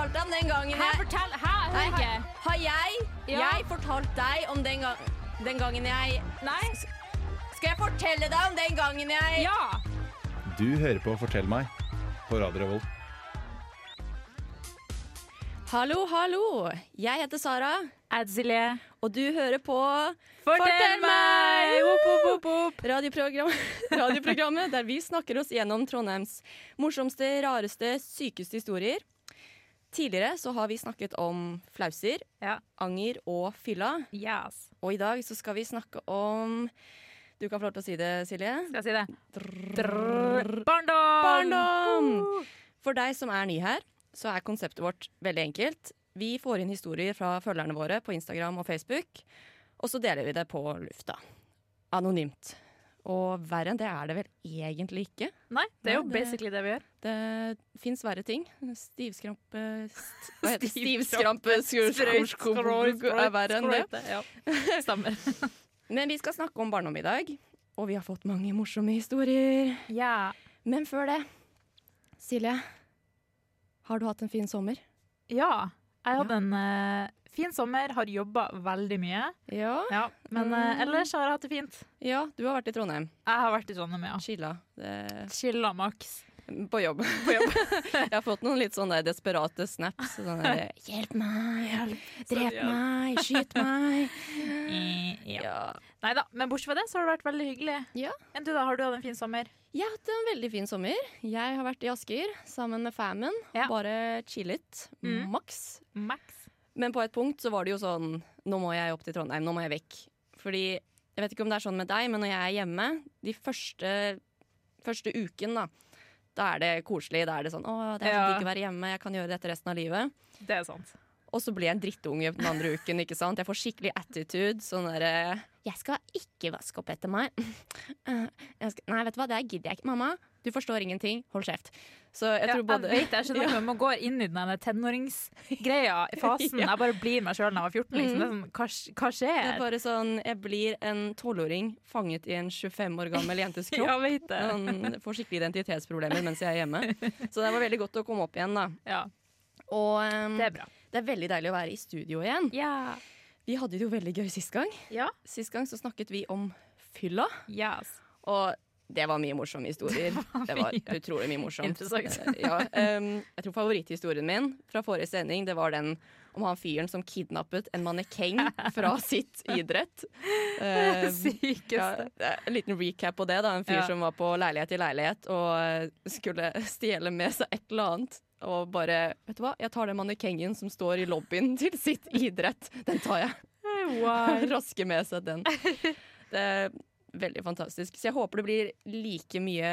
fortalt deg om den gangen Hæ, jeg fortell! Hæ, Nei, har, ikke. har jeg Ja. Jeg fortalt deg om den, gang, den gangen jeg Nei? Skal jeg fortelle deg om den gangen jeg Ja! Du hører på Fortell meg på Radio Revolt. Hallo, hallo. Jeg heter Sara, Adzile. og du hører på Fortell meg! Whoop, whoop, whoop, whoop. radioprogram, radioprogrammet der vi snakker oss gjennom Trondheims morsomste, rareste, sykeste historier. Tidligere så har vi snakket om flauser, Ja. anger og fylla. Yes. Og i dag så skal vi snakke om Du kan få lov til å si det, Silje. Skal jeg si det? Drrr. Barndom! Barndom! For deg som er ny her, så er konseptet vårt veldig enkelt. Vi får inn historier fra følgerne våre på Instagram og Facebook, og så deler vi det på lufta. Anonymt. Og verre enn det er det vel egentlig ikke. Nei, det er jo Nei, det- basically det vi gjør. Det fins verre ting. Stivskrampe st- Hva heter? Stivskrampe, Stivskrampe er verre enn det. Ja. Stemmer. Men vi skal snakke om barndom i dag, og vi har fått mange morsomme historier. Ja. Men før det, Silje, har du hatt en fin sommer? ja. Jeg hadde en uh, fin sommer, har jobba veldig mye. Ja. Ja. Men uh, ellers har jeg hatt det fint. Ja, du har vært i Trondheim. Jeg har vært i Trondheim, ja. Chilla. Det- Chilla maks. På jobb. jeg har fått noen litt sånne desperate snaps. Sånne, Hjelp meg! Drep meg! Skyt meg! Ja. Nei da, men bortsett fra det så har det vært veldig hyggelig. Ja. Enn du da, har du hatt en fin sommer? Jeg har hatt en veldig fin sommer. Jeg har vært i Asker sammen med famen. Ja. Bare chillet. Mm. Maks. Max. Men på et punkt så var det jo sånn Nå må jeg opp til Trondheim, nå må jeg vekk. Fordi jeg vet ikke om det er sånn med deg, men når jeg er hjemme de første, første uken, da da er det koselig. Da er det sånn Å, det er så Ja. digg å være hjemme, jeg kan gjøre dette resten av livet. Det er sant. Og så blir jeg en drittunge den andre uken. ikke sant? Jeg får skikkelig attitude. Sånn derre Jeg skal ikke vaske opp etter meg. Eh, Jeg skal, nei, vet du hva, det gidder jeg ikke. Mamma, du forstår ingenting. Hold kjeft. Så jeg Ja, tror både jeg vet det, jeg skjønner ja. man går inn i den tenåringsgreia i fasen. Ja. Jeg bare blir meg sjøl da jeg var 14. Liksom. Det sånn, hva, hva Det er bare sånn Jeg blir en tolvåring fanget i en 25 år gammel jentes kropp. Ja, vet det. Sånn, får skikkelig identitetsproblemer mens jeg er hjemme. Så det var veldig godt å komme opp igjen, da. Ja, Og um, det er bra. det er veldig deilig å være i studio igjen. Ja. Vi hadde det jo veldig gøy sist gang. Ja. Sist gang så snakket vi om fylla. Yes. Og det var mye morsomme historier. Det var mye utrolig mye morsomt. interessant. ja, um, jeg tror favoritthistorien min fra forrige sending Det var den om han fyren som kidnappet en mannekeng fra sitt idrett. Em, Sykeste. det er en liten recap på det. da En fyr Ja. som var på leilighet i leilighet og eh, skulle stjele med seg et eller annet. Og bare Vet du hva, jeg tar den mannekengen som står i lobbyen til sitt idrett. Den tar jeg. Wow. Raske med seg den. Det er veldig fantastisk. Så jeg håper det blir like mye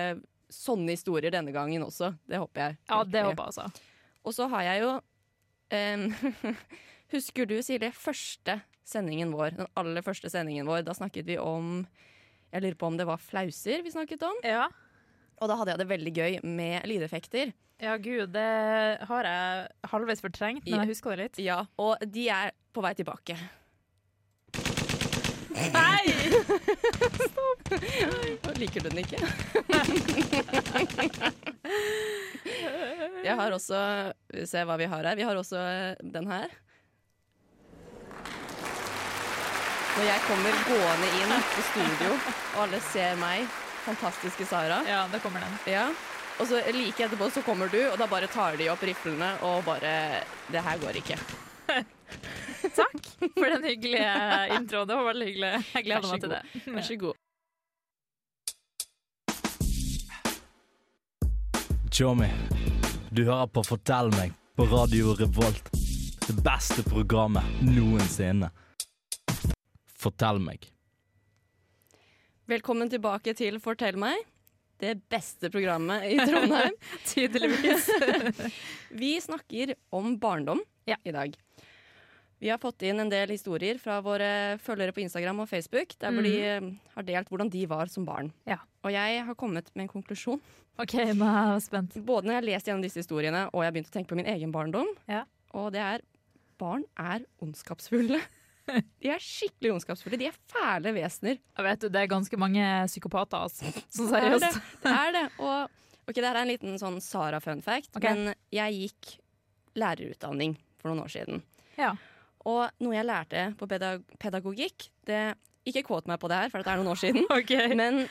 sånne historier denne gangen også. Det håper jeg. Ja, det håper jeg også. Og så har jeg jo um, Husker du, Silje, første sendingen vår? Den aller første sendingen vår. Da snakket vi om Jeg lurer på om det var flauser vi snakket om. Ja. Og da hadde jeg det veldig gøy med lydeffekter. Ja, gud, det har jeg halvveis fortrengt, men jeg husker det litt. Ja, Og de er på vei tilbake. Nei! Stopp! Liker du den ikke? Jeg har også Vi ser hva vi har her. Vi har også den her. Når jeg kommer gående inn på studio, og alle ser meg, fantastiske Sara Ja, det kommer den. ja. Og så like etterpå så kommer du, og da bare tar de opp riflene og bare Det her går ikke. Takk for den hyggelige introen. Det var veldig hyggelig. Jeg gleder meg til det. Vær så god. Tjommi, du hører på Fortell meg på Radio Revolt. Det beste programmet noensinne. Fortell meg. Velkommen tilbake til Fortell meg. Det beste programmet i Trondheim. Tydeligvis. Vi snakker om barndom Ja. i dag. Vi har fått inn en del historier fra våre følgere på Instagram og Facebook, der hvor de eh, har delt hvordan de var som barn. Ja. Og jeg har kommet med en konklusjon. OK, nå er jeg spent. Både når jeg har lest gjennom disse historiene, og jeg har begynt å tenke på min egen barndom. Ja. Og det er barn er ondskapsfulle. De er skikkelig ondskapsfulle. De er fæle vesener. Jeg vet du, Det er ganske mange psykopater, altså. Så Det er det. seriøst. Det er det. Og ok, det her er en liten sånn Sara fun fact, okay. men jeg gikk lærerutdanning for noen år siden. Ja. Og noe jeg lærte på pedag pedagogikk det, Ikke quote meg på det her, for det er noen år siden. Okay. Men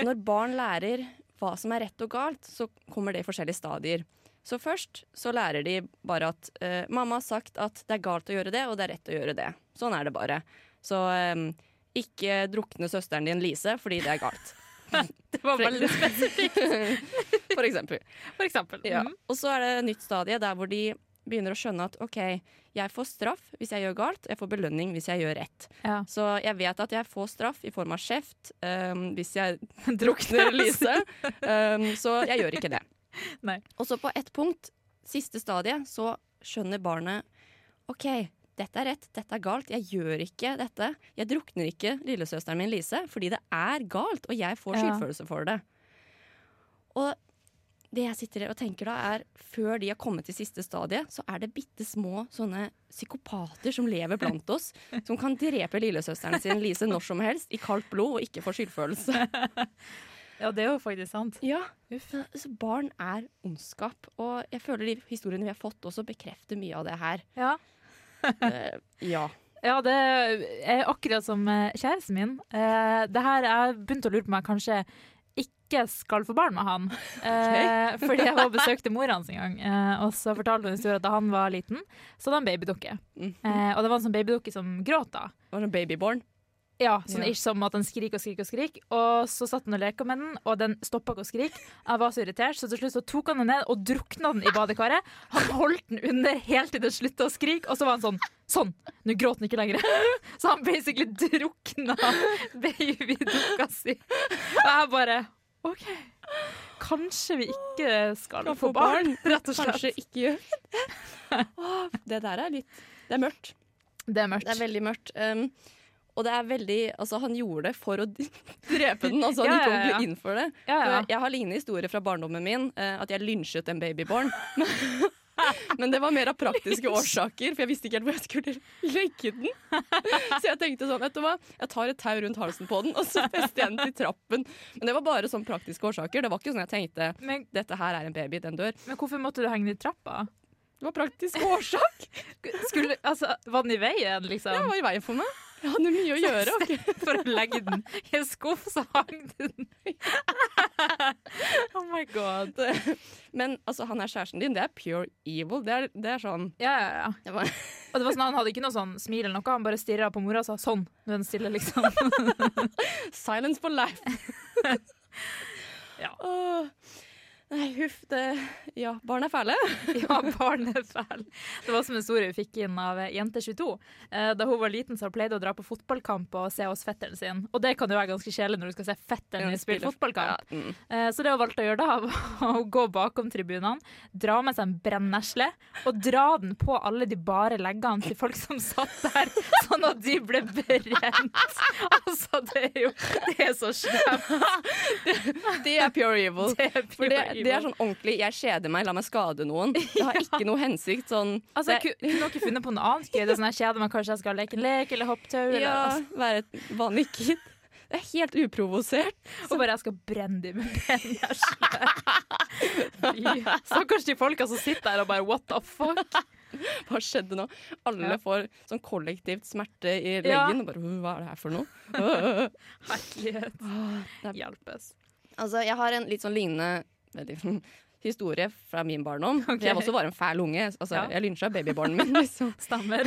når barn lærer hva som er rett og galt, så kommer det i forskjellige stadier. Så først så lærer de bare at uh, mamma har sagt at det er galt å gjøre det, og det er rett å gjøre det. Sånn er det bare. Så um, ikke drukne søsteren din Lise fordi det er galt. Det var veldig spesifikt, For eksempel. for eksempel. Ja. Mhm. Og så er det et nytt stadie der hvor de begynner å skjønne at OK, jeg får straff hvis jeg gjør galt, jeg får belønning hvis jeg gjør rett. Ja. Så jeg vet at jeg får straff i form av kjeft um, hvis jeg drukner Lise. Um, så jeg gjør ikke det. Nei. Og så på ett punkt, siste stadie, så skjønner barnet OK, dette er rett, dette er galt, jeg gjør ikke dette. Jeg drukner ikke lillesøsteren min Lise fordi det er galt, og jeg får skyldfølelse for det. Og det jeg sitter og tenker da er Før de har kommet til siste stadiet, så er det bitte små sånne psykopater som lever blant oss. Som kan drepe lillesøsteren sin Lise når som helst i kaldt blod og ikke få skyldfølelse. ja, det er jo faktisk sant. Ja, så Barn er ondskap. Og jeg føler de historiene vi har fått, også bekrefter mye av det her. Ja. Eh, ja. Ja, det er akkurat som eh, kjæresten min. Eh, det her Jeg begynte å lure på om jeg kanskje ikke skal få barn med han. Eh, fordi jeg var og besøkte mora hans en gang, eh, og så fortalte hun historien at da han var liten, så hadde han babydukke. Mm. Eh, og det var en sånn babydukke som gråt da. Var sånn babyborn. Ja, sånn Ja. ish som at den skriker og skriker og skriker. Og så satt han og leka med den, og den stoppa ikke å skrike. Jeg var så irritert, så til slutt så tok han den ned og drukna den i badekaret. Han holdt den under helt til den slutta å skrike, og så var han sånn Sånn! Nå gråter han ikke lenger. Så han basically drukna babydukka si. Og jeg bare OK. Kanskje vi ikke skal Kan få barn, barn. rett og slett. Kanskje ikke gjør det. Det der er litt Det er mørkt. Det er mørkt. Det er veldig mørkt. Um, og det er veldig Altså, han gjorde det for å drepe den. Altså, han Ja, gikk ja, ja. ordentlig inn for det. ja, ja. Jeg har lignende historier fra barndommen min, eh, at jeg lynsjet en babyborn. Men det var mer av praktiske årsaker, for jeg visste ikke helt hvor jeg skulle legge den. Så jeg tenkte sånn, vet du hva, jeg tar et tau rundt halsen på den, og så fester jeg den til trappen. Men det var bare sånn praktiske årsaker. Det var ikke sånn jeg tenkte Men, dette her er en baby, den dør. men hvorfor måtte du henge den i trappa? Det var praktisk årsak. Skulle, altså, var den i veien, liksom? den var i veien for meg. Jeg hadde mye å gjøre. Okay. For å legge den i en skuff, så hang den. oh my god. Men altså, han er kjæresten din. Det er pure evil. Det er, det er sånn Ja, ja, ja. det var, Og det var sånn, Han hadde ikke noe sånn smil eller noe, han bare stirra på mora og sa sånn. Nå er den stille, liksom. Silence for life. Ja. Åh. Nei, huff. Det Ja, barn er fæle. Ja, barn er fæle. Det var som en historie vi fikk inn av eh, Jente22. Eh, da hun var liten, så pleide hun å dra på fotballkamp og se hos fetteren sin. Og det kan jo være ganske kjedelig når du skal se fetteren din spille fotballkamp. Ja, mm. Eh, Så det hun valgte å gjøre da, var å gå bakom tribunene, dra med seg en brennesle og dra den på alle de bare leggene til folk som satt der, sånn at de ble brent. Altså, det er jo Det er så slemt. Det er pure evil. Det er For det, pure det er sånn ordentlig 'jeg kjeder meg, la meg skade noen'. Det har ikke noe hensikt. Sånn Altså, det, ku- Kunne dere funnet på noe annet gøy? Det er sånn, jeg kjeder meg, kanskje jeg skal leke en lek eller hopptau? Eller, ja, altså, være et vanlig kid. Det er helt uprovosert. og bare jeg skal brenne dem med brennesle. Stakkars de folka som sitter der og bare what the fuck? Hva skjedde nå? Alle Ja. får sånn kollektivt smerte i Ja. leggen. Og bare, «Øh, Hva er det her for noe? Herlighet. er- Hjelpes. Altså, jeg har en litt sånn lignende veldig, historie fra min barndom. Okay. Jeg også var en fæl unge. Altså, Ja. Jeg lynsja babybarnet min, liksom. Stemmer.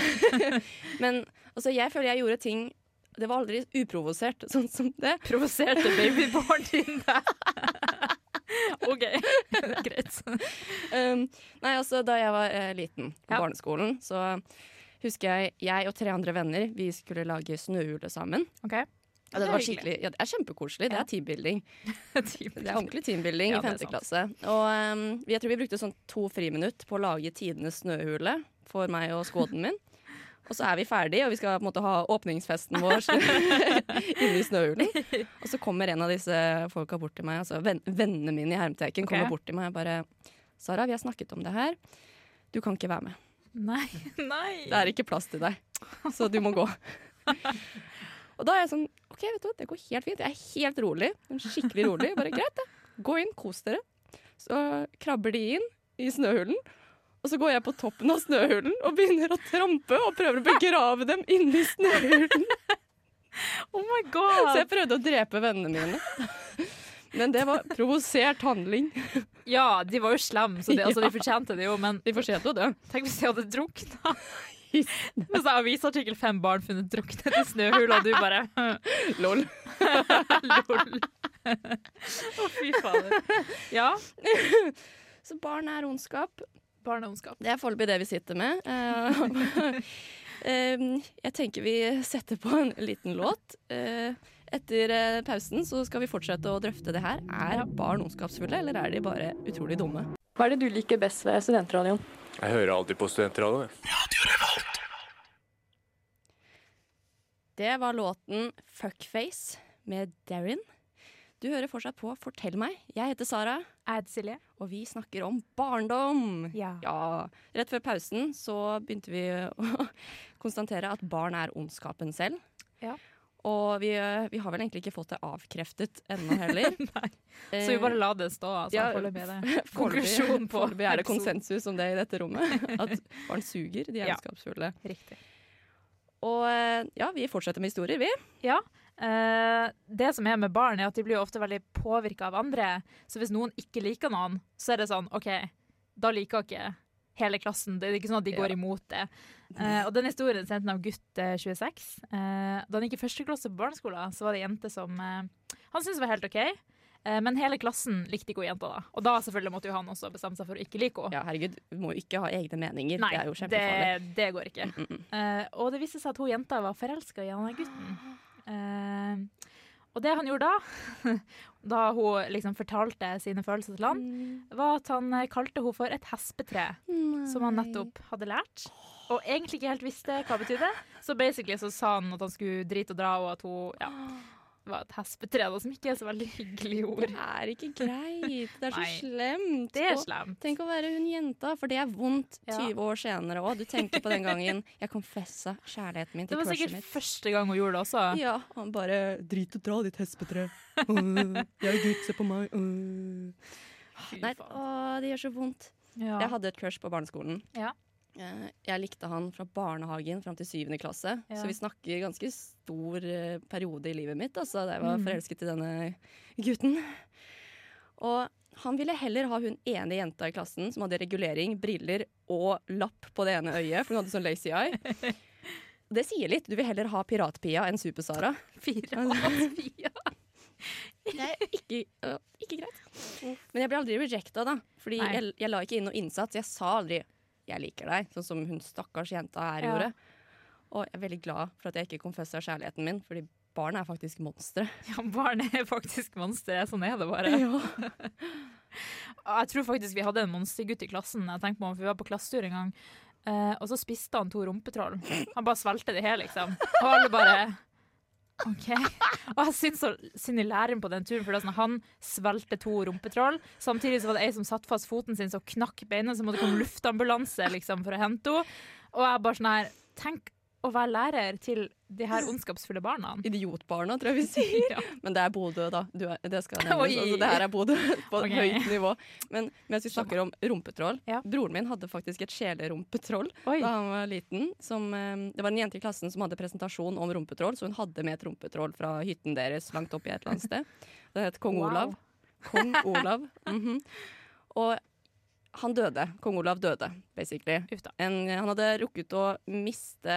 Men altså, jeg føler jeg gjorde ting Det var aldri uprovosert, sånn som det. Provoserte babybarn din deg? OK, greit. Um, nei, altså, da jeg var eh, liten på Ja. barneskolen, så husker jeg jeg og tre andre venner Vi skulle lage snøhule sammen. Ok. Ja, det, Det var skikkelig, ja, det er kjempekoselig. Det er teambuilding. Det er ordentlig teambuilding i femte klasse. Og um, jeg tror vi brukte sånn to friminutt på å lage tidenes snøhule for meg og skåden min. Og så er vi ferdige, og vi skal på en måte ha åpningsfesten vår inne i snøhulen. Og så kommer en av disse folka bort til meg, altså venn, vennene mine i hermeteken, kommer bort til meg og bare Sara, vi har snakket om det her. Du kan ikke være med. Nei. Nei. Det er ikke plass til deg, så du må gå. Og da er jeg sånn OK, vet du, hva, det går helt fint. Jeg er helt rolig. Skikkelig rolig. Bare greit, det. Gå inn, kos dere. Så krabber de inn i snøhulen. Og så går jeg på toppen av snøhulen og begynner å trampe og prøver å begrave dem inni snøhulen. Oh my god! Så jeg prøvde å drepe vennene mine. Men det var provosert handling. Ja, de var jo slemme, så de, altså, de fortjente det jo, men De fortjente jo det. tenk hvis de hadde drukna. Hvis jeg avisartikkel fem barn funnet druknet i snøhula, og du bare Lol. lol. Å, fy fader. Ja, Så barn er ondskap. barn er ondskap. Det er foreløpig det vi sitter med. Eh, eh, jeg tenker vi setter på en liten låt. Eh, Etter pausen så skal vi fortsette å drøfte det her. Er barn ondskapsfulle, eller er de bare utrolig dumme? Hva er det du liker best ved studentradioen? Jeg hører alltid på studentradioen. Det var låten 'Fuckface' med Darren. Du hører fortsatt på Fortell meg. Jeg heter Sara, Jeg heter Silje. og vi snakker om barndom. Ja. Ja, Rett før pausen så begynte vi å konstatere at barn er ondskapen selv. Ja. Og vi, eh, vi har vel egentlig ikke fått det avkreftet ennå heller. Så vi bare la det stå, altså. Ja, Foreløpig er det. Konklusjon på foreløpig er det konsensus om det i dette rommet. At barn suger, de er Ja. Riktig. Og eh, ja, vi fortsetter med historier, vi. Ja. Eh, det som er med barn, er at de blir ofte veldig påvirka av andre. Så hvis noen ikke liker noen, så er det sånn OK, da liker ikke hele klassen. Det er ikke sånn at de går Ja. imot det. Uh, og den historien sendte han av gutt uh, 26. Uh, da han gikk i første klasse på barneskolen, så var det ei jente som eh, han syntes var helt OK. Eh, men hele klassen likte ikke hun jenta da. Og da selvfølgelig måtte jo han også bestemme seg for å ikke like henne. Ja, herregud, du må jo ikke ha egne meninger. Nei, det er jo kjempefarlig. det, det går ikke. Mm, mm. Eh, og det viste seg at hun jenta var forelska i han gutten. gutten. Og det han gjorde da, da hun liksom fortalte sine følelser til han, var at han eh, kalte henne for et hespetre, som han nettopp hadde lært. Og egentlig ikke helt visste hva det betydde. Så basically så sa han at han skulle drite og dra, og at hun ja, var et hespetre, da, som ikke er så veldig hyggelig ord. Det er ikke greit. Det er så slemt. Det er Og. Tenk å være hun jenta, for det er vondt Ja. 20 år senere òg. Du tenker på den gangen jeg confessa kjærligheten min Det var sikkert første gang hun gjorde det også. Ja, han bare Drit og dra, ditt hespetre. Jeg er gutt, se på meg. Nei, å, det gjør så vondt. Ja. Jeg hadde et crush på barneskolen. Ja. Eh, Jeg likte han fra barnehagen fram til syvende klasse. Ja. Så vi snakker ganske stor eh, periode i livet mitt altså, da jeg var Mm. forelsket i denne gutten. Og han ville heller ha hun ene jenta i klassen som hadde regulering, briller og lapp på det ene øyet, for hun hadde sånn lazy eye. Det sier litt. Du vil heller ha Pirat-Pia enn Super-Sara. Det er ikke, øh, ikke greit. Men jeg ble aldri rejecta, da. Fordi jeg, jeg la ikke inn noe innsats. Jeg sa aldri 'jeg liker deg', sånn som hun stakkars jenta her Ja. gjorde. Og jeg er veldig glad for at jeg ikke confessa kjærligheten min, fordi barn er faktisk monstre. Ja, barn er faktisk monstre. Sånn er det bare. Jeg tror faktisk vi hadde en monstergutt i klassen. Jeg tenkte på om Vi var på klassetur en gang, eh, og så spiste han to rumpetroll. Han bare svelgte det hele, liksom. Og alle bare OK. Og jeg syns så synd i læreren på den turen, for sånn, han svelgte to rumpetroll. Samtidig så var det ei som satte fast foten sin, så knakk beinet, så måtte det komme luftambulanse liksom, for å hente henne. Og jeg bare sånn her Tenk å være lærer til de her ondskapsfulle barna. Idiotbarna, tror jeg vi sier. Ja. Men det er Bodø, da. Du er, det skal nevnes. Altså, det her er Bodø på okay. Høyt nivå. Men mens vi snakker om rumpetroll Ja. Broren min hadde faktisk et sjelerumpetroll Oi. da han var liten. Som, eh, det var en jente i klassen som hadde presentasjon om rumpetroll, så hun hadde med et rumpetroll fra hytten deres langt oppe i et eller annet sted. Det het Kong Wow. Olav. Kong Olav. mhm. Og han døde. Kong Olav døde, basically. En, han hadde rukket å miste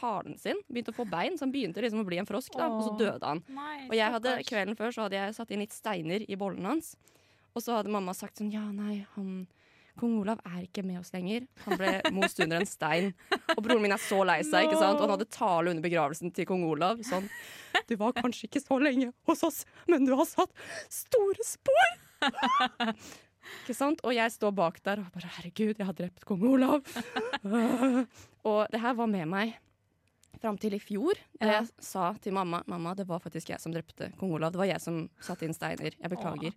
halen sin, begynte å få bein, så han begynte liksom å bli en frosk, da, og så døde han. Nei, Og jeg hadde, kvelden før så hadde jeg satt inn litt steiner i bollen hans. Og så hadde mamma sagt sånn Ja, nei, han Kong Olav er ikke med oss lenger. Han ble most under en stein. Og broren min er så lei seg, ikke sant? Og han hadde tale under begravelsen til kong Olav. Sånn Du var kanskje ikke så lenge hos oss, men du har satt store spor! ikke sant? Og jeg står bak der og bare Herregud, jeg har drept kong Olav. og det her var med meg fram til i fjor, da Ja. jeg sa til mamma Mamma, det var faktisk jeg som drepte kong Olav. Det var jeg som satte inn steiner. Jeg beklager.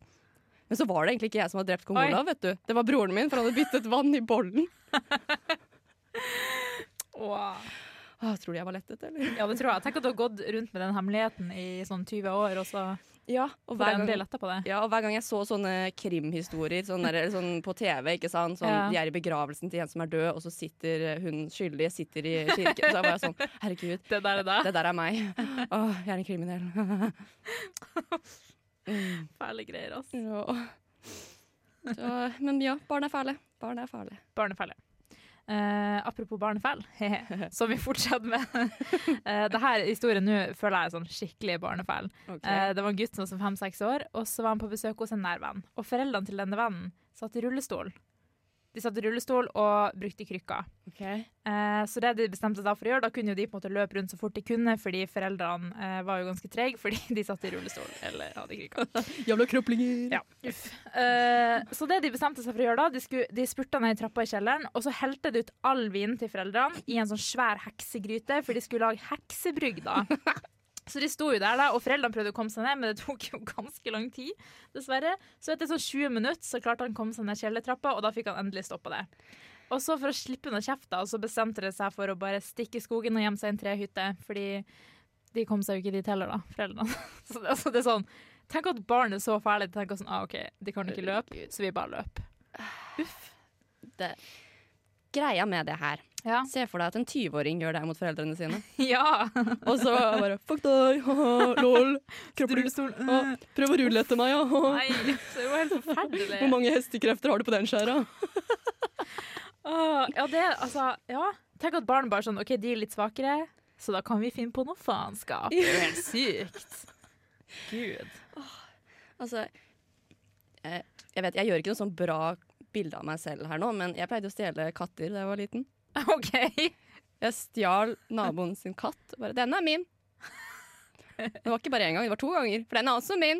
Men så var det egentlig ikke jeg som hadde drept kong Oi. Olav. vet du. Det var broren min, for han hadde byttet vann i bollen. Åh. Åh, tror du jeg var lettet, eller? Ja, det tror jeg. Tenk at du har gått rundt med den hemmeligheten i sånn 20 år, og så Ja, og hver gang, ja, og hver gang jeg så sånne krimhistorier sånne der, eller sånn på TV? Sånn, Ja. de er i begravelsen til en som er død, og så sitter eh, hun skyldige sitter i kirken. Så jeg bare sånn Herregud, Det der er det. det der er meg. Åh, jeg er en kriminell. mm, Fæle greier, altså. ja. Så, men ja, barn er fæle. Barn er fæle. Barnefelle. Eh, apropos barnefeil, som vi fortsetter med. uh, det her historien nå føler jeg er sånn skikkelig barnefeil. Okay. Uh, det var en gutt som var fem-seks år, og så var han på besøk hos en nær venn. Og foreldrene til denne vennen satt i rullestol. De satt i rullestol og brukte krykker. Okay. Eh, så det de bestemte seg for å gjøre, da kunne jo de på en måte løpe rundt så fort de kunne, fordi foreldrene eh, var jo ganske trege fordi de satt i rullestol eller hadde krykker. Jævla kroplinger. Ja, uff. Eh, så det de bestemte seg for å gjøre da, de, skulle, de spurta ned i trappa i kjelleren, og så helte de ut all vinen til foreldrene i en sånn svær heksegryte, for de skulle lage heksebrygg da. Så de sto jo der, da, og foreldrene prøvde å komme seg ned, men det tok jo ganske lang tid, dessverre. Så etter sånn 20 minutter så klarte han å komme seg ned kjellertrappa, og da fikk han endelig stoppa det. Og så for å slippe unna kjefta, så bestemte de seg for å bare stikke i skogen og gjemme seg i en trehytte, fordi de kom seg jo ikke dit heller, da, foreldrene. Så det, altså, det er sånn Tenk at barn er så fæle. De tenker sånn, ah, OK, de kan ikke løpe, så vi bare løper. Det. Greia med det her Ja. Se for deg at en 20-åring gjør det mot foreldrene sine. ja. Og så bare Fuck deg, lol. Kropper Prøv å rulle etter meg, ja. Nei, det er jo helt forferdelig. Hvor mange hestekrefter har du på den skjæra? Ja, det, altså, ja. Tenk at barn bare sånn, ok, de er litt svakere, så da kan vi finne på noe faenskap. Det er jo helt sykt. Gud. Altså eh, Jeg vet, jeg gjør ikke noe sånn bra bilde av meg selv her nå, men jeg pleide å stjele katter da jeg var liten. OK. Jeg stjal naboen sin katt. Bare 'Den er min'. Det var ikke bare én gang, det var to ganger, for den er også min.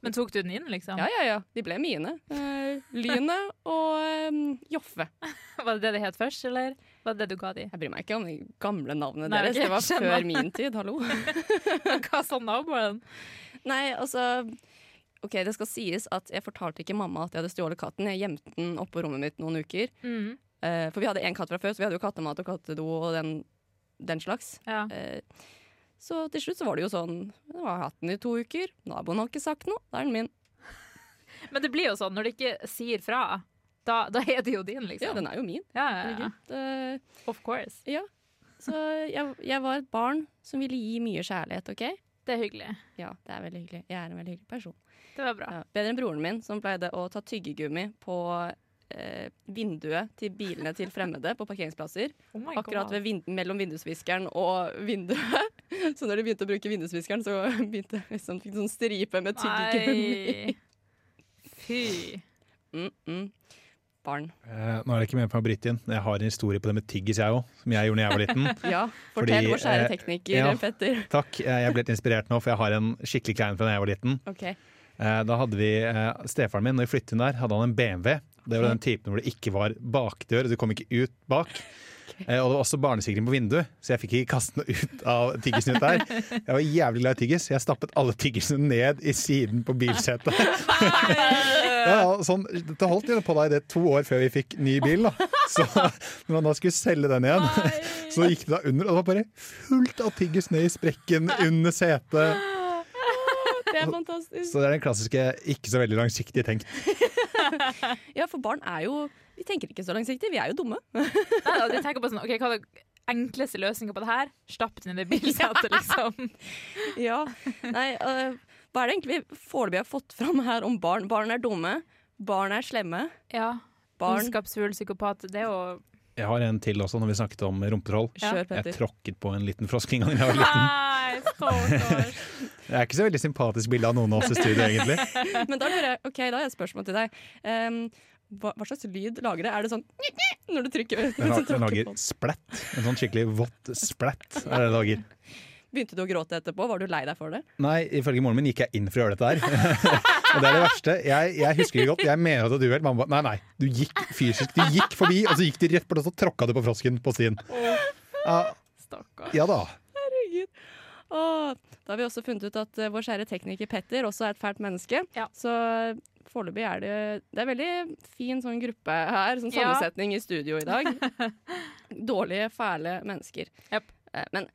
Men tok du den inn, liksom? Ja, ja, ja. De ble mine. Uh, Lynet og um, Joffe. Var det det det het først, eller var det det du ga de? Jeg bryr meg ikke om de gamle navnene Nei, deres. Det var skjønner. før min tid, hallo. Hva sa naboen? Nei, altså OK, det skal sies at jeg fortalte ikke mamma at jeg hadde stjålet katten. Jeg gjemte den oppå rommet mitt noen uker. Mm. Eh, for vi hadde én katt fra før, så vi hadde jo kattemat og kattedo og den, den slags. Ja. Uh, så til slutt så var det jo sånn Jeg har hatt den i to uker. Naboen har ikke sagt noe. Da er den min. Men det blir jo sånn, når de ikke sier fra, da, da er det jo din, liksom. Ja, den er jo min. Ja, ja, ja. Eh, Of course. så jeg, jeg var et barn som ville gi mye kjærlighet, OK? Det er hyggelig. Ja, det er veldig hyggelig. Jeg er en veldig hyggelig person. Det var bra. Ja, bedre enn broren min, som pleide å ta tyggegummi på eh, vinduet til bilene til fremmede på parkeringsplasser. Oh Akkurat ved vind mellom vindusviskeren og vinduet. Så når de begynte å bruke vindusviskeren, så begynte jeg liksom, fikk sånn stripe med tyggegummi. Nei. Fy. Mm, mm. Barn. Eh, nå er det ikke med på Brittin. Jeg har en historie på det med tyggis, jeg òg, som jeg gjorde da jeg var liten. Ja, Fordi, fortell vår kjære eh, tekniker, ja. Petter. Takk, eh, jeg ble litt inspirert nå, for jeg har en skikkelig klein fra da jeg var liten. Okay. Eh, Da hadde vi eh, Stefaren min, når vi flyttet inn der, hadde han en BMW. Det var den typen hvor det ikke var bakdør, du kom ikke ut bak. Okay. Og det var også barnesikring på vinduet, så jeg fikk ikke kaste noe ut av tyggisen ut der. Jeg var jævlig glad i tyggis. Jeg stappet alle tyggisene ned i siden på bilsetet. Ja, sånn, det holdt jo på deg det to år før vi fikk ny bil. Da. Så når man da skulle selge den igjen, så gikk det da under, og det var bare fullt av tyggis ned i sprekken under setet. Det er fantastisk. Så det er den klassiske ikke så veldig langsiktige tenkt. Ja, for barn er jo Vi tenker ikke så langsiktig, vi er jo dumme. Nei, da, de tenker på sånn, ok, hva er det enkleste løsninga på det her? Stapp den inn i bilsetet, liksom. Ja. Nei, uh, hva er det egentlig vi foreløpig har fått fram her om barn? Barn er dumme. Barn er slemme. Ja. Barn Ondskapsfull psykopat. Det er jo Jeg har en til også, når vi snakket om rumpetroll. Ja. Jeg tråkket på en liten frosk en gang da jeg var liten. Nei. Det er ikke så veldig sympatisk bilde av noen av oss i studio, egentlig. Men da lurer jeg, ok, da har jeg et spørsmål til deg. Um, hva, hva slags lyd lager det? Er det sånn når du trykker? Den, har, den lager splett. En sånn skikkelig vått splett er det den lager. Begynte du å gråte etterpå? Var du lei deg for det? Nei, ifølge moren min gikk jeg inn for å gjøre dette her. og det er det verste. Jeg, jeg husker det godt. Jeg mener at du gjør Mamma ba, Nei, nei. Du gikk fysisk. Du gikk forbi, og så gikk du rett bort, og så tråkka du på frosken på stien. Ja, Stakkars. ja da. Åh, da har vi også funnet ut at eh, vår kjære tekniker Petter også er et fælt menneske. Ja. Så foreløpig er det Det er veldig fin sånn gruppe her, sånn Ja. sammensetning i studio i dag. Dårlige, fæle mennesker. Yep. Eh, Men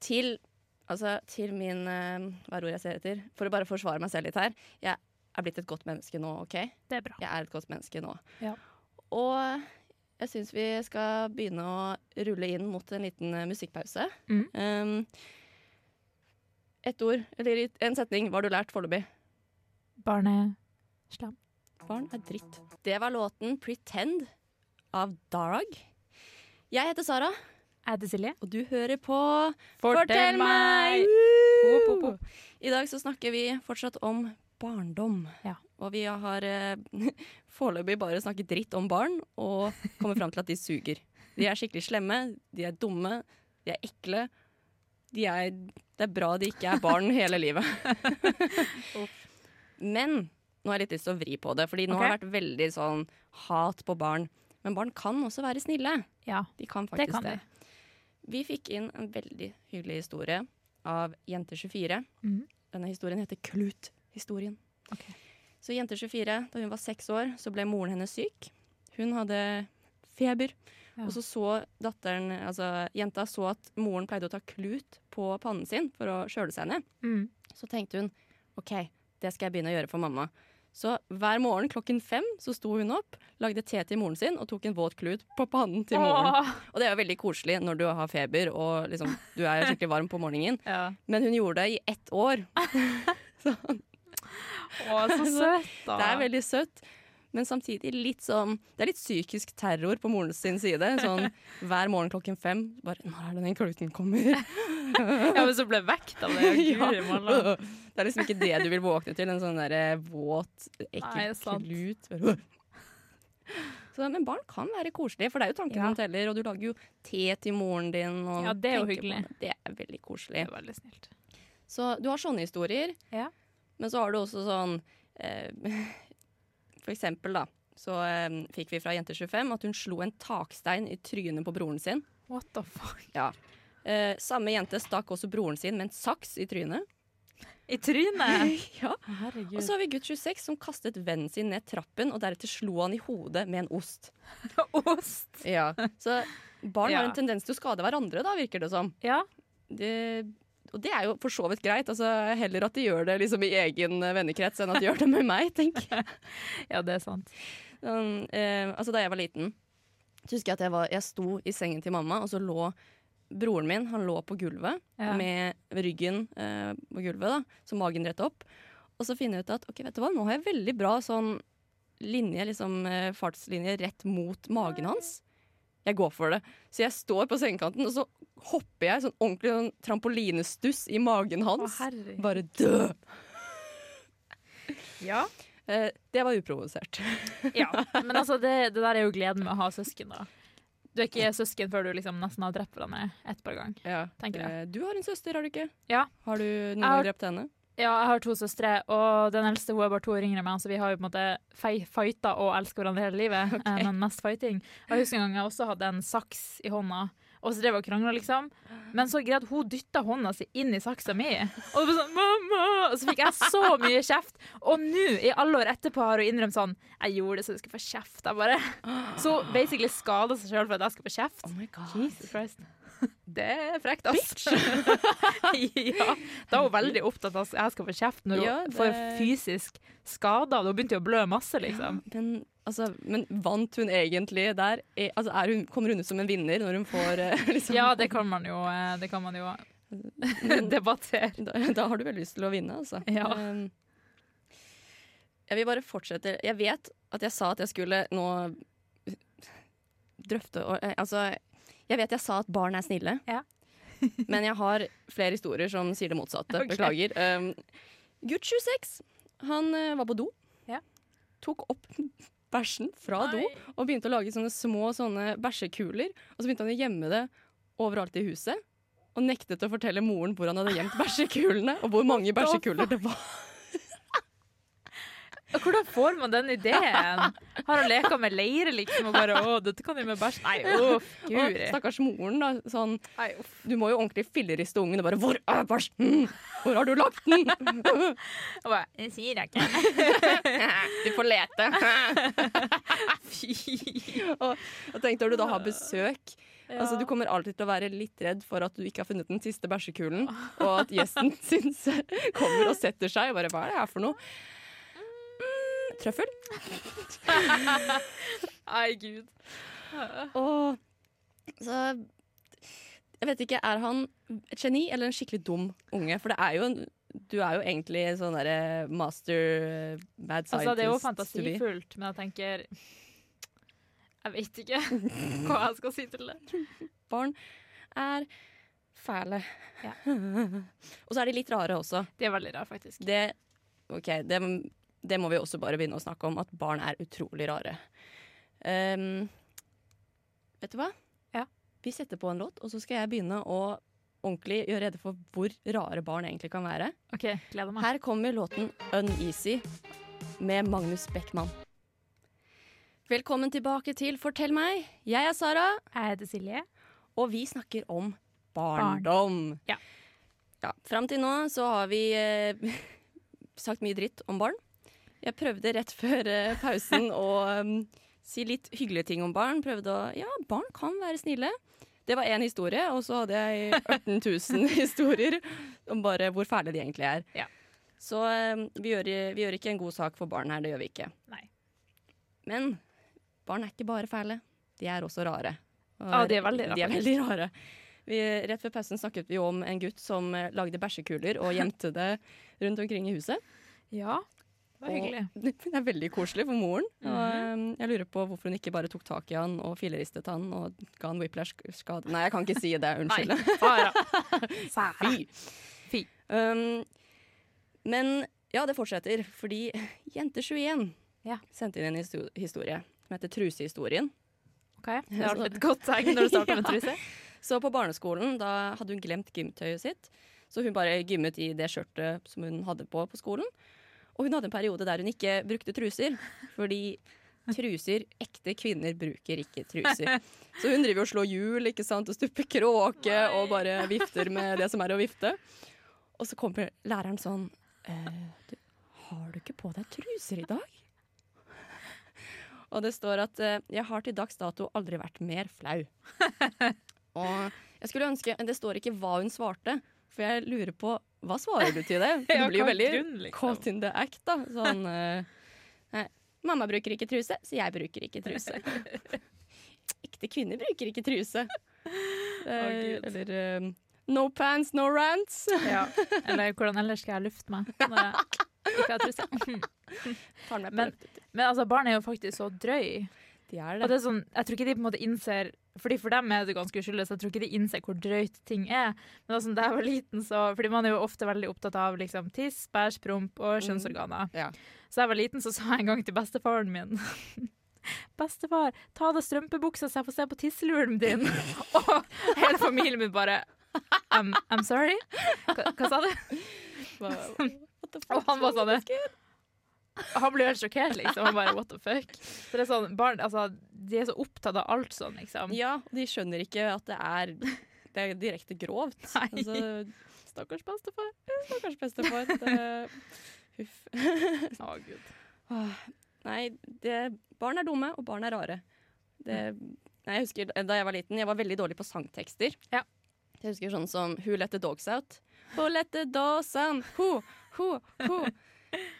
til Altså, til min eh, Hva er ordet jeg ser etter? For å bare forsvare meg selv litt her. Jeg er blitt et godt menneske nå, OK? Det er bra. Jeg er et godt menneske nå. Ja. Og jeg syns vi skal begynne å rulle inn mot en liten eh, musikkpause. Mm. Um, ett ord, eller en setning, hva har du lært foreløpig? Barneslam. Barn er dritt. Det var låten 'Pretend' av Darag. Jeg heter Sara, Jeg heter Silje. og du hører på Fortell meg! meg! Whoop, whoop. I dag så snakker vi fortsatt om barndom. Ja. Og vi har eh, foreløpig bare snakket dritt om barn og kommet fram til at de suger. De er skikkelig slemme, de er dumme, de er ekle. De er, det er bra de ikke er barn hele livet. Men nå har jeg litt lyst til å vri på det, Fordi nå har det vært veldig sånn hat på barn. Men barn kan også være snille. Ja, De kan det kan det. de. Vi fikk inn en veldig hyggelig historie av Jente24. Mhm. Denne historien heter Klut-historien. Ok. Så Jente24, da hun var seks år, så ble moren hennes syk. Hun hadde feber. Ja. Og så så datteren, altså jenta så at moren pleide å ta klut på pannen sin for å kjøle seg ned. Mm. Så tenkte hun OK, det skal jeg begynne å gjøre for mamma. Så hver morgen klokken fem så sto hun opp, lagde te til moren sin og tok en våt klut på pannen til moren. Åh. Og det er jo veldig koselig når du har feber og liksom, du er skikkelig varm på morgenen. Ja. Men hun gjorde det i ett år. Å, så søtt, da. Det er veldig søtt. Men samtidig litt sånn Det er litt psykisk terror på moren sin side. Sånn hver morgen klokken fem. Bare 'Når er det den kluten kommer?' Ja, men så ble vekt av det. Ja. Guri malla. Det er liksom ikke det du vil våkne til. En sånn derre våt, Nei, ekkel klut. Så, men barn kan være koselige, for det er jo tanken Ja. som teller. Og du lager jo te til moren din. Og Ja, det er jo hyggelig. Det. det er veldig koselig. Det er veldig snilt. Så du har sånne historier. Ja. Men så har du også sånn eh, For eksempel, da. Så eh, fikk vi fra Jente25 at hun slo en takstein i trynet på broren sin. What the fuck? Ja. Eh, samme jente stakk også broren sin med en saks i trynet. I trynet? ja. Herregud. Og så har vi gutt 26 som kastet vennen sin ned trappen og deretter slo han i hodet med en ost. Ost. Ja. Så barn Ja. har en tendens til å skade hverandre, da, virker det som. Ja. Det, og det er jo for så vidt greit. Altså, heller at de gjør det liksom i egen eh, vennekrets enn at de gjør det med meg, tenker jeg. ja, det er sant. Sånn, eh, altså, da jeg var liten, så husker jeg at jeg, var, jeg sto i sengen til mamma, og så lå broren min han lå på gulvet Ja. med ryggen eh, på gulvet, da, så magen rett opp. Og så finner jeg ut at ok, vet du hva, nå har jeg veldig bra sånn linje, liksom eh, fartslinje rett mot magen hans. Jeg går for det. Så jeg står på sengekanten, og så hopper jeg sånn ordentlig sånn trampolinestuss i magen hans. Å, Bare dø! Ja. Eh, det var uprovosert. ja. Men altså, det, det der er jo gleden med å ha søsken, da. Du er ikke søsken før du liksom nesten har drept hverandre et par ganger. Ja. Eh, Du har en søster, har du ikke? Ja. Har du noen har- drept henne? Ja, jeg har to søstre, og den eldste hun er bare to år yngre enn meg, så vi har jo på en måte fighta og elska hverandre hele livet, okay. men mest fighting. Jeg husker en gang jeg også hadde en saks i hånda, og så drev og krangla, liksom. Men så greide hun dytta hånda si inn i saksa mi, og det var sånn mamma! Og så fikk jeg så mye kjeft. Og nå, i alle år etterpå, har hun innrømt sånn Jeg gjorde det så du skulle få kjeft. Jeg bare Så basically skada seg sjøl for at jeg skulle få kjeft. Oh my god. Jesus Christ. Det er frekt, ass. ja. Da er hun veldig opptatt av at jeg skal få kjeft når hun Ja, det- får fysisk skader. Da begynte hun å blø masse, liksom. Men, altså, men vant hun egentlig der? Er, altså, er hun, kommer hun ut som en vinner når hun får eh, liksom Ja, det kan man jo, eh, det kan man jo debattere. da, da har du vel lyst til å vinne, altså. Ja. Um, jeg vil bare fortsette. Jeg vet at jeg sa at jeg skulle nå drøfte eh, Altså, jeg vet jeg sa at barn er snille, Ja. men jeg har flere historier som sier det motsatte. Okay. Beklager. Um, gutt 26, han uh, var på do. Ja. Tok opp bæsjen fra do og begynte å lage sånne små sånne bæsjekuler. Og så begynte han å gjemme det overalt i huset. Og nektet å fortelle moren hvor han hadde gjemt bæsjekulene, og hvor mange bæsjekuler det var. Hvordan får man den ideen? Har han leka med leire, liksom, og bare 'Å, dette kan jeg med bæsj'? Nei, uff, guri. stakkars moren, da. Sånn, Nei, uff. du må jo ordentlig filleriste ungen og bare 'Hvor er bæsjen? Hvor har du lagt den?' Og bare, Det sier jeg ikke. Du får lete. Fy. og, og tenk når du da har besøk Altså, du kommer alltid til å være litt redd for at du ikke har funnet den siste bæsjekulen, og at gjesten syns kommer og setter seg og bare Hva er det her for noe? Trøffel? Nei, gud. Og så Jeg vet ikke, er han et geni eller en skikkelig dum unge? For det er jo en du er jo egentlig sånn derre master bad scientist. Altså, det er jo fantasifullt, men jeg tenker Jeg vet ikke hva jeg skal si til det. Barn er fæle. Ja. og så er de litt rare også. De er veldig rare, faktisk. Det, ok, det, det må vi også bare begynne å snakke om, at barn er utrolig rare. Um, vet du hva? Ja. Vi setter på en låt, og så skal jeg begynne å ordentlig gjøre rede for hvor rare barn egentlig kan være. OK, gleder meg. Her kommer låten 'Uneasy' med Magnus Beckmann. Velkommen tilbake til Fortell meg. Jeg er Sara, Jeg heter Silje. og vi snakker om barndom. Ja. ja Fram til nå så har vi eh, sagt mye dritt om barn. Jeg prøvde rett før uh, pausen å um, si litt hyggelige ting om barn. Prøvde å Ja, barn kan være snille. Det var én historie, og så hadde jeg 18 000 historier om bare hvor fæle de egentlig er. Ja. Så um, vi gjør, vi gjør ikke en god sak for barn her, det gjør vi ikke. Nei. Men barn er ikke bare fæle, de er også rare. Og Ja, de er veldig rare, De er veldig rare. Vi, rett før pausen snakket vi om en gutt som eh, lagde bæsjekuler og gjemte det rundt omkring i huset. Ja, det var hyggelig. Og det er veldig koselig for moren. Og Mhm. um, jeg lurer på hvorfor hun ikke bare tok tak i han og fileristet han og ga han whiplash-skade. Nei, jeg kan ikke si det. Unnskyld. Fy. Fy. Um, men ja, det fortsetter, fordi Jente21 Ja. sendte inn en histo- historie som heter Trusehistorien. OK, det er du et godt tegn når du starter med truse. Så på barneskolen da hadde hun glemt gymtøyet sitt, så hun bare gymmet i det skjørtet som hun hadde på på skolen. Og hun hadde en periode der hun ikke brukte truser, fordi truser, ekte kvinner bruker ikke truser. Så hun driver og slår hjul ikke sant, og stupper kråke og bare vifter med det som er å vifte. Og så kommer læreren sånn eh, du, Har du ikke på deg truser i dag? Og det står at eh, jeg har til dags dato aldri vært mer flau. Og jeg skulle ønske Det står ikke hva hun svarte, for jeg lurer på Hva svarer du til det? For du blir jo er veldig grunn, liksom? caught in the act, da. Sånn eh, nei, Mamma bruker ikke truse, så jeg bruker ikke truse. Ekte kvinner bruker ikke truse. Eh, oh, eller eh, no pants, no rants. Ja. Eller hvordan ellers skal jeg lufte meg når jeg ikke har truse? På Men- Men altså, barn er jo faktisk så drøy. De er Og det. det er sånn, jeg tror ikke de på en måte innser Fordi For dem er det ganske uskyldig, så jeg tror ikke de innser hvor drøyt ting er. Men altså, da jeg var liten, så Fordi man er jo ofte veldig opptatt av liksom, tiss, bæsj, promp og kjønnsorganer. Ja. Så jeg var liten, så sa jeg en gang til bestefaren min Bestefar, ta av deg strømpebuksa så jeg får se på tisseluren din. og hele familien min bare I'm, I'm sorry? Hva, hva sa du? Og han var sånn Han ble helt sjokkert, liksom. Han bare what the fuck. Så det er sånn, barn, altså, De er så opptatt av alt sånn, liksom. Ja, de skjønner ikke at det er, det er direkte grovt. Nei. Altså, stakkars bestefar. Stakkars bestefar. Det, huff. Å, Gud. Nei, det, barn er dumme, og barn er rare. Det, nei, jeg husker Da jeg var liten, jeg var veldig dårlig på sangtekster. Ja. Jeg husker sånn som Who let the dogs out? Who let the dogs out? Who, who, who?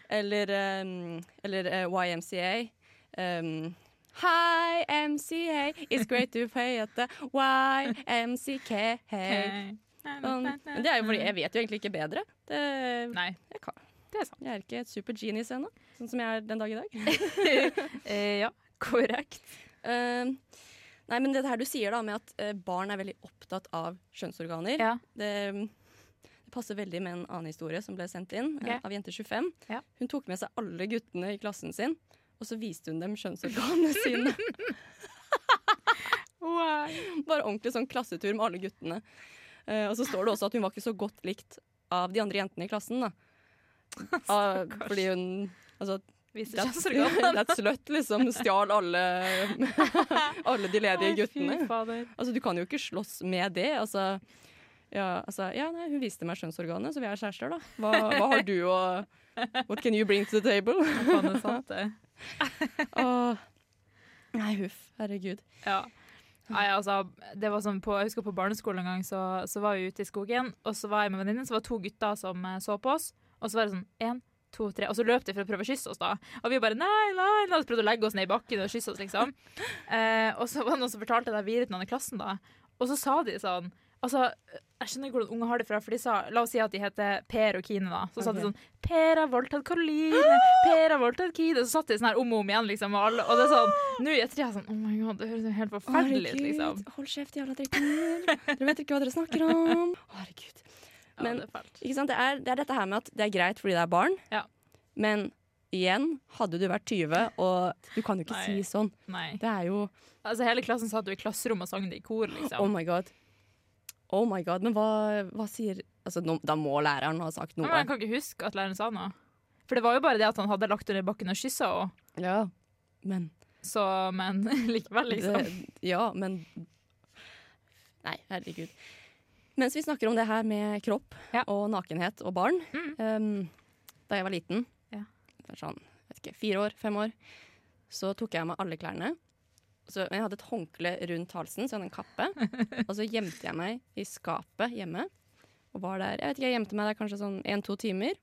Eller, um, eller uh, YMCA. Um, Hi, MCA, it's great to pay at the YMCK. Sånn. Men det er jo fordi jeg vet jo egentlig ikke bedre. Det, Nei, jeg, kan. det er sant. jeg er ikke et super genius ennå, sånn som jeg er den dag i dag. Eh, ja, korrekt. Um, nei, men det her du sier da med at eh, barn er veldig opptatt av kjønnsorganer, Ja. det, det passer veldig med en annen historie som ble sendt inn okay. Ok. av Jente25. Ja. Hun tok med seg alle guttene i klassen sin, og så viste hun dem kjønnsorganene sine. Bare ordentlig sånn klassetur med alle guttene. Uh, og så står det også at hun var ikke så godt likt av de andre jentene i klassen. da. Uh, fordi hun altså, Viser kjønnsorganene. that slut liksom stjal alle, alle de ledige guttene. Altså, du kan jo ikke slåss med det. Altså, ja, altså, ja, nei, hun viste meg kjønnsorganet, så vi er kjærester, da. Hva, hva har du å What can you bring to the table? Faen, det er sant, det. Åh. Nei, huff. Herregud. Ja. Nei, altså, det var sånn på, jeg husker på barneskolen en gang, så, så var vi ute i skogen, og så var jeg med venninnen, så var det to gutter som eh, så på oss, og så var det sånn én, to, tre, og så løp de for å prøve å kysse oss, da. Og vi bare nei, nei, nei, så prøvde å legge oss ned i bakken og kysse oss, liksom. Eh, og så var det noen som fortalte det videre til noen i klassen, da, og så sa de sånn Altså, jeg skjønner ikke hvordan unge har det fra, for de sa La oss si at de heter Per og Kine, da. Så satt de sånn Per har voldtatt Karoline, Per har voldtatt Kine. Så satt de sånn her om og om igjen, liksom. Og, alle, og det er sånn Nå i ettertid er sånn Oh my god, det høres jo helt forferdelig ut, liksom. hold kjeft, jævla drittninger. Dere vet ikke hva dere snakker om. Herregud. Ja, det er? Det, er, det er dette her med at det er greit fordi det er barn, Ja. men igjen, hadde du vært 20, og du kan jo ikke Nei. si sånn. Nei. Det er jo Altså, hele klassen satt jo i klasserommet og sang det i kor, liksom. Oh my god. Oh my god. Men hva, hva sier Altså, no, da må læreren ha sagt Men Ja, jeg kan ikke huske at læreren sa noe. For det var jo bare det at han hadde lagt henne i bakken og kyssa henne. Ja, men Så, men likevel, liksom. det, Ja, men Nei, herregud. Mens vi snakker om det her med kropp Ja. og nakenhet og barn Mm. um, Da jeg var liten, Ja. det var sånn, vet ikke, fire år, fem år, så tok jeg av meg alle klærne. Så jeg hadde et håndkle rundt halsen, så jeg hadde en kappe. og så gjemte jeg meg i skapet hjemme. Og var der, jeg vet ikke, jeg gjemte meg der kanskje sånn en-to timer.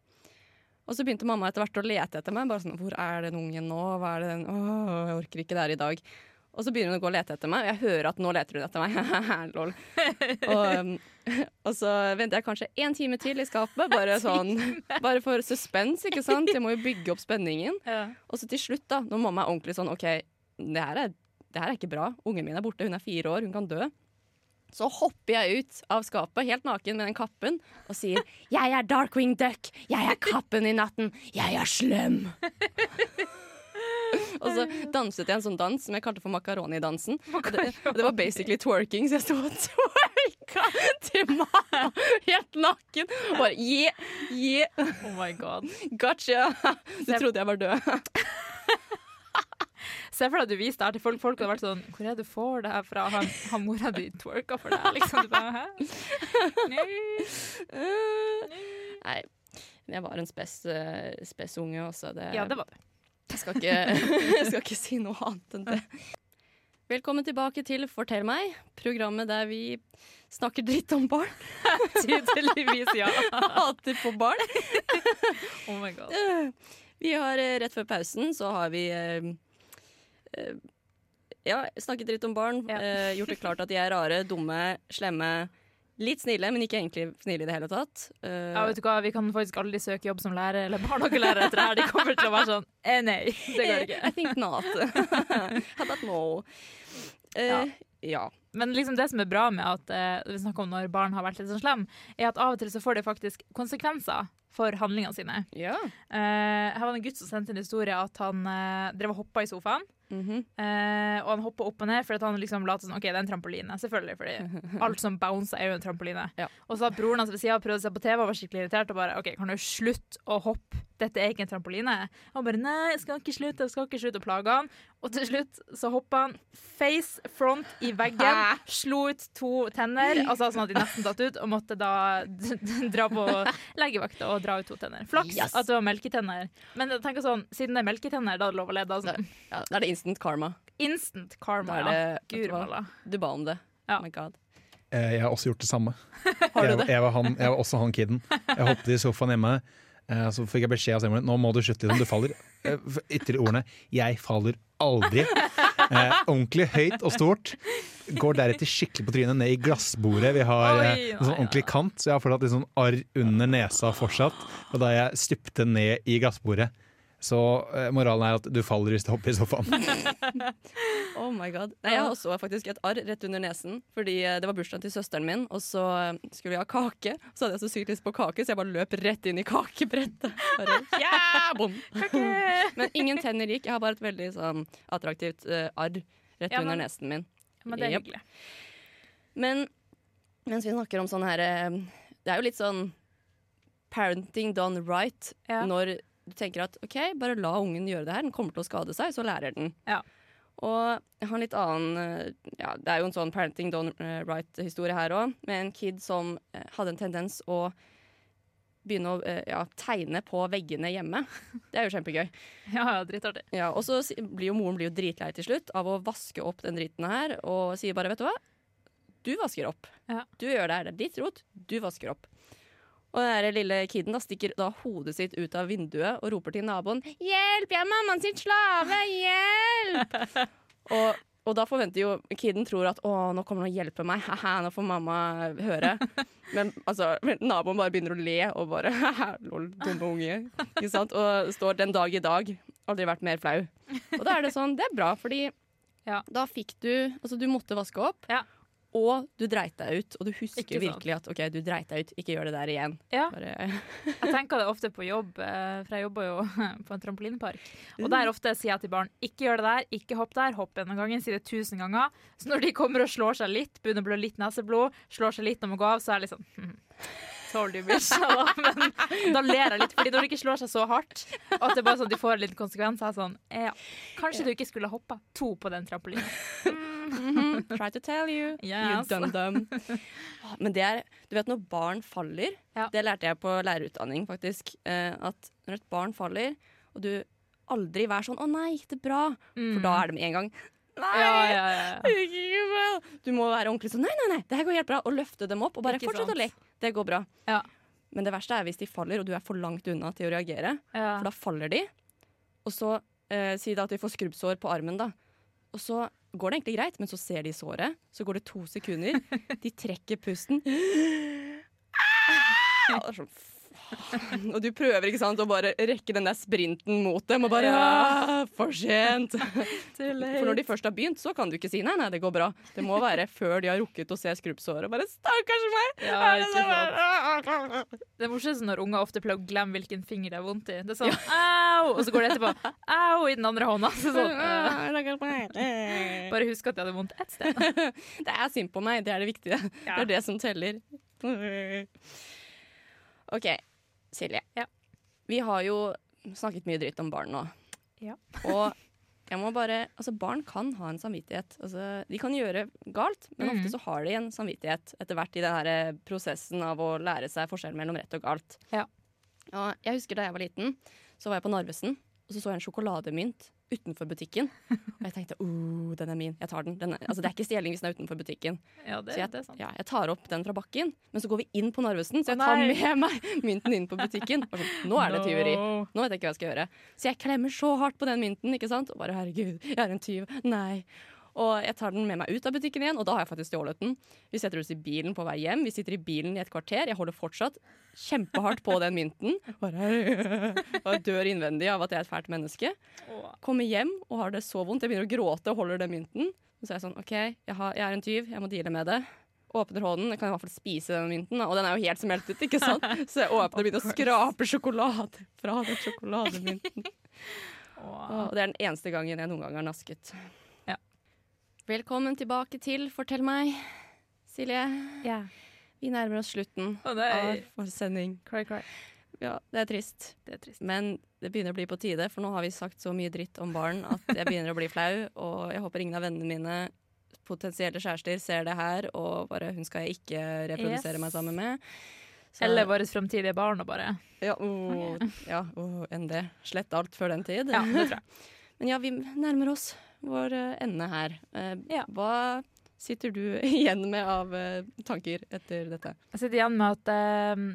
Og så begynte mamma etter hvert å lete etter meg. Bare sånn, Hvor er den ungen nå? Hva er det den? Åh, jeg orker ikke det her i dag. Og så begynner hun å gå og lete etter meg, og jeg hører at nå leter hun etter meg. Lol. Og, um, og så venter jeg kanskje én time til i skapet, bare sånn Bare for suspens, ikke sant? Jeg må jo bygge opp spenningen. Ja. Og så til slutt, da, når mamma er ordentlig sånn OK, det her er, det her er ikke bra. Ungen min er borte, hun er fire år, hun kan dø. Så hopper jeg ut av skapet, helt naken med den kappen, og sier 'Jeg er Darkwing Duck. Jeg er kappen i natten. Jeg er slem'. og så danset jeg en sånn dans som jeg kalte for makaronidansen. Og Det, det var basically twerking, så jeg sto og twerka til meg helt naken. Og bare yeah, yeah, Oh my god. gotcha. Du trodde jeg var død. Se for deg at du viste det her til folk. Folk hadde vært sånn Hvor er det du får det her fra? Har, har mora di twerka for deg? Liksom, du bare, Hæ? Nei. Nei, jeg var en spes, eh, spes unge også. Det, Ja, det var det. jeg, skal ikke, jeg skal ikke si noe annet enn det. Velkommen tilbake til Fortell meg, programmet der vi snakker dritt om barn. Tydeligvis, ja. Hater på barn. Oh my god. Vi har eh, rett før pausen så har vi eh, ja, snakket dritt om barn. Ja. eh, gjort det klart at de er rare, dumme, slemme. Litt snille, men ikke egentlig snille i det hele tatt. Eh, Ja, vet du hva, Vi kan faktisk aldri søke jobb som lærer eller barnehagelærer etter det her. De kommer til å være sånn eh, Nei, det går ikke. I think not. How about no? Eh, Ja. ja. Men liksom det som er bra med at eh, vi snakker om når barn har vært litt sånn slem, er at av og til så får det faktisk konsekvenser for handlingene sine. Ja. Eh, her var det en gutt som sendte en historie at han eh, drev og hoppa i sofaen. Mhm. Eh, og han hoppa opp og ned for at han liksom lot sånn OK, det er en trampoline. Selvfølgelig, fordi alt som bouncer er jo en trampoline. Ja. Og så har broren hans ved sida prøvd å se på TV og var skikkelig irritert og bare OK, kan du slutte å hoppe? Dette er ikke en trampoline. Og han bare nei, jeg skal ikke slutte, jeg skal ikke slutte å plage han. Og til slutt så hoppa han face front i veggen, slo ut to tenner, altså sånn at de nesten datt ut, og måtte da dra på legevakta og dra ut to tenner. Flaks Yes. at det var melketenner. Men jeg tenker sånn, siden det er melketenner, da er det lov å le. Da, sånn. ja. Da er det instant karma. Instant karma, Da er det, ja. du Guri malla. Du ba om det. Ja. Oh my god. Eh, Jeg har også gjort det samme. Har du det? Jeg var, han, jeg var også han kiden. Jeg hoppet i sofaen hjemme. eh, Så fikk jeg beskjed av stemmen Nå må du slutte, du faller. Eh, Ytterligere ordene Jeg faller aldri. Eh, ordentlig høyt og stort. Går deretter skikkelig på trynet ned i glassbordet. Vi har Oi, eh, en sånn ordentlig kant, så jeg har fortsatt litt sånn arr under nesa fortsatt. Og da jeg stupte ned i glassbordet. Så eh, moralen er at du faller hvis du hopper i sofaen. Oh my god. Nei, jeg har også faktisk et arr rett under nesen. Fordi eh, det var bursdagen til søsteren min, og så eh, skulle vi ha kake. Så hadde jeg så sykt lyst på kake, så jeg bare løp rett inn i kakebrettet. Bare, ja, bom. Men ingen tenner gikk. Jeg har bare et veldig sånn attraktivt uh, arr rett Ja, under nesen min. Men det er hyggelig. Men mens vi snakker om sånn her Det er jo litt sånn parenting done right Ja. når du tenker at OK, bare la ungen gjøre det her. Den kommer til å skade seg, så lærer den. Ja. Og jeg har en litt annen eh, ja, Det er jo en sånn parenting Don't Right-historie her òg, med en kid som eh, hadde en tendens å begynne å eh, ja, tegne på veggene hjemme. Det er jo kjempegøy. Ja, dritartig. Ja, og så blir jo moren blir jo dritlei til slutt av å vaske opp den dritten her, og sier bare, vet du hva? Du vasker opp. Ja. Du gjør det her, det er ditt rot, du vasker opp. Og den lille kiden da stikker da hodet sitt ut av vinduet og roper til naboen 'Hjelp, jeg er mammaen sin slave! Hjelp!' og, og da forventer jo kiden tror at 'Å, nå kommer han og hjelper meg. Haha, nå får mamma høre'. Men altså, naboen bare begynner å le og bare 'Haha, lol, dumme unge'. Ikke sant? Og står den dag i dag. Aldri vært mer flau. Og da er det sånn, det er bra, fordi Ja. da fikk du Altså, du måtte vaske opp. Ja. Og du dreit deg ut, og du husker virkelig at OK, du dreit deg ut, ikke gjør det der igjen. Ja. Bare, Jeg tenker det ofte på jobb, eh, for jeg jobber jo på en trampolinepark. Og der ofte sier jeg til barn ikke gjør det der, ikke hopp der, hopp en gangen, sier det tusen ganger. Så når de kommer og slår seg litt, begynner å blø litt neseblod, slår seg litt når man går av, så er jeg litt sånn hm, Told you, bitch. Da. Men da ler jeg litt, fordi når de ikke slår seg så hardt, og at det bare sånn de får en liten konsekvens, så er jeg sånn ja, Kanskje du ikke skulle hoppa to på den trampolinen. Mhm, Try to tell you. Yes. You dum-dum. Ah, Men det er Du vet når barn faller, Ja. det lærte jeg på lærerutdanning, faktisk. eh, At når et barn faller, og du aldri vær sånn 'Å nei, gikk det bra?' For da er det med en gang Nei! Mm. Ja, ja, ja. Du må være ordentlig sånn 'Nei, nei, nei, det her går helt bra', og løfte dem opp. Og bare fortsett å leke. Det går bra. Ja. Men det verste er hvis de faller, og du er for langt unna til å reagere. For da faller de, og så eh, si da at de får skrubbsår på armen, da. Og så går det egentlig greit, men så ser de såret. Så går det to sekunder. De trekker pusten. Ah! Det er sånn. Og du prøver ikke sant, å bare rekke den der sprinten mot dem, og bare Ja. «Ah, For sent! For når de først har begynt, så kan du ikke si nei, nei, det går bra. Det må være før de har rukket å se skrubbsåret. Bare stakkars meg! Ja, Er det ikke. Det er morsomt når unger ofte pleier å glemme hvilken finger det er vondt i. Det er sånn au, og så går det etterpå au i den andre hånda. Så sånn, eh, bare husk at de hadde vondt ett sted. Det er synd på meg, det er det viktige. Ja. Det er det som teller. OK, Silje. Ja. Vi har jo snakket mye dritt om barn nå. Ja. Og jeg må bare Altså, barn kan ha en samvittighet. Altså, de kan gjøre galt, men ofte så har de en samvittighet etter hvert i den her eh, prosessen av å lære seg forskjellen mellom rett og galt. Ja. Og jeg husker da jeg var liten, så var jeg på Narvesen, og så så jeg en sjokolademynt utenfor butikken. Og jeg tenkte oh, den er min, jeg tar den. den er, altså, det er ikke stjeling hvis den er utenfor butikken. Ja, det, Så jeg, det er sant. ja, jeg tar opp den fra bakken, men så går vi inn på Narvesen, så jeg tar med meg mynten inn på butikken. Og sånn, Nå er det tyveri. Nå vet jeg ikke hva jeg skal gjøre. Så jeg klemmer så hardt på den mynten, ikke sant? Og bare herregud, jeg er en tyv. Nei. Og jeg tar den med meg ut av butikken igjen, og da har jeg faktisk stjålet den. Vi setter oss i bilen på vei hjem. Vi sitter i bilen i et kvarter. Jeg holder fortsatt kjempehardt på den mynten. Bare, og dør innvendig av at jeg er et fælt menneske. Kommer hjem og har det så vondt. Jeg begynner å gråte og holder den mynten. Så er jeg sånn OK, jeg, har, jeg er en tyv, jeg må deale med det. Åpner hånden, jeg kan i hvert fall spise den mynten. Og den er jo helt smeltet, ikke sant? Så jeg åpner og begynner å skrape sjokolade fra den sjokolademynten. Og det er den eneste gangen jeg noen gang har nasket. Velkommen tilbake til Fortell meg, Silje. Ja. Vi nærmer oss slutten oh, av vår sending. Cry, cry. Ja, det er trist. Det er trist. Men det begynner å bli på tide, for nå har vi sagt så mye dritt om barn at jeg begynner å bli flau. Og jeg håper ingen av vennene mine, potensielle kjærester, ser det her. Og bare hun skal jeg ikke reprodusere Yes. meg sammen med. Så- Eller våre fremtidige barn og bare Ja, oh, ja oh, enn det. Slett alt før den tid. Ja, det tror jeg. Men ja, vi nærmer oss vår eh, ende her. Eh, Ja. Hva sitter du igjen med av eh, tanker etter dette? Jeg sitter igjen med at eh,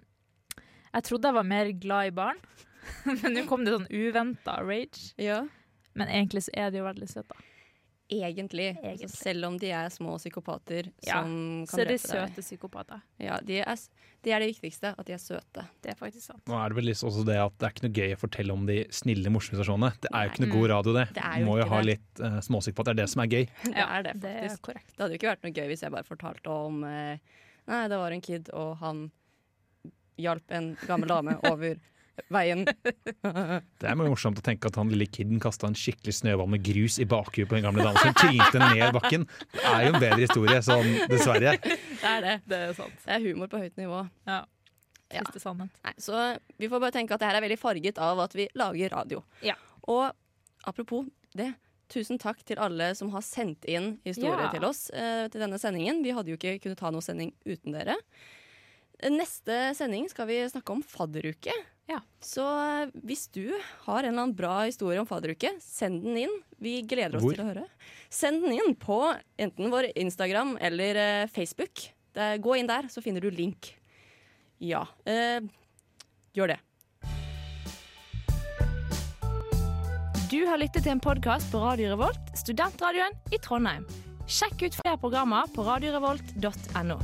jeg trodde jeg var mer glad i barn, men nå kom det sånn uventa rage. Ja. Men egentlig så er de jo veldig søte. Egentlig. Egentlig. Altså, selv om de er små psykopater Ja, som kan Så er de drepe deg. søte psykopater. Ja, de er, det er det viktigste, at de er søte. Det er faktisk sant. Nå er det vel også det at det er ikke noe gøy å fortelle om de snille, morsomme situasjonene. Det er jo ikke noe god radio, det. Det er jo Må jo ha det. litt uh, småsyk på at det er det som er gøy. Det er det, Det er faktisk. korrekt. Det hadde jo ikke vært noe gøy hvis jeg bare fortalte om uh, Nei, det var en kid, og han hjalp en gammel dame over veien. Det er mye morsomt å tenke at han lille kiden kasta en skikkelig snøball med grus i bakhuet på en gamle dama som trynte ned bakken. Det er jo en bedre historie, sånn dessverre. Det er det. Det er sant. Det er humor på høyt nivå. Ja. Ja. Siste sannhet. Nei, så vi får bare tenke at det her er veldig farget av at vi lager radio. Ja. Og apropos det, tusen takk til alle som har sendt inn historier Ja. til oss eh, til denne sendingen. Vi hadde jo ikke kunnet ta noen sending uten dere. Neste sending skal vi snakke om fadderuke. Ja. Så eh, hvis du har en eller annen bra historie om fadderuke, send den inn. Vi gleder oss Hvor? til å høre. Send den inn på enten vår Instagram eller eh, Facebook. Det, gå inn der, så finner du link. Ja. Eh, gjør det. Du har lyttet til en podkast på Radio Revolt, studentradioen i Trondheim. Sjekk ut flere programmer på radiorevolt.no.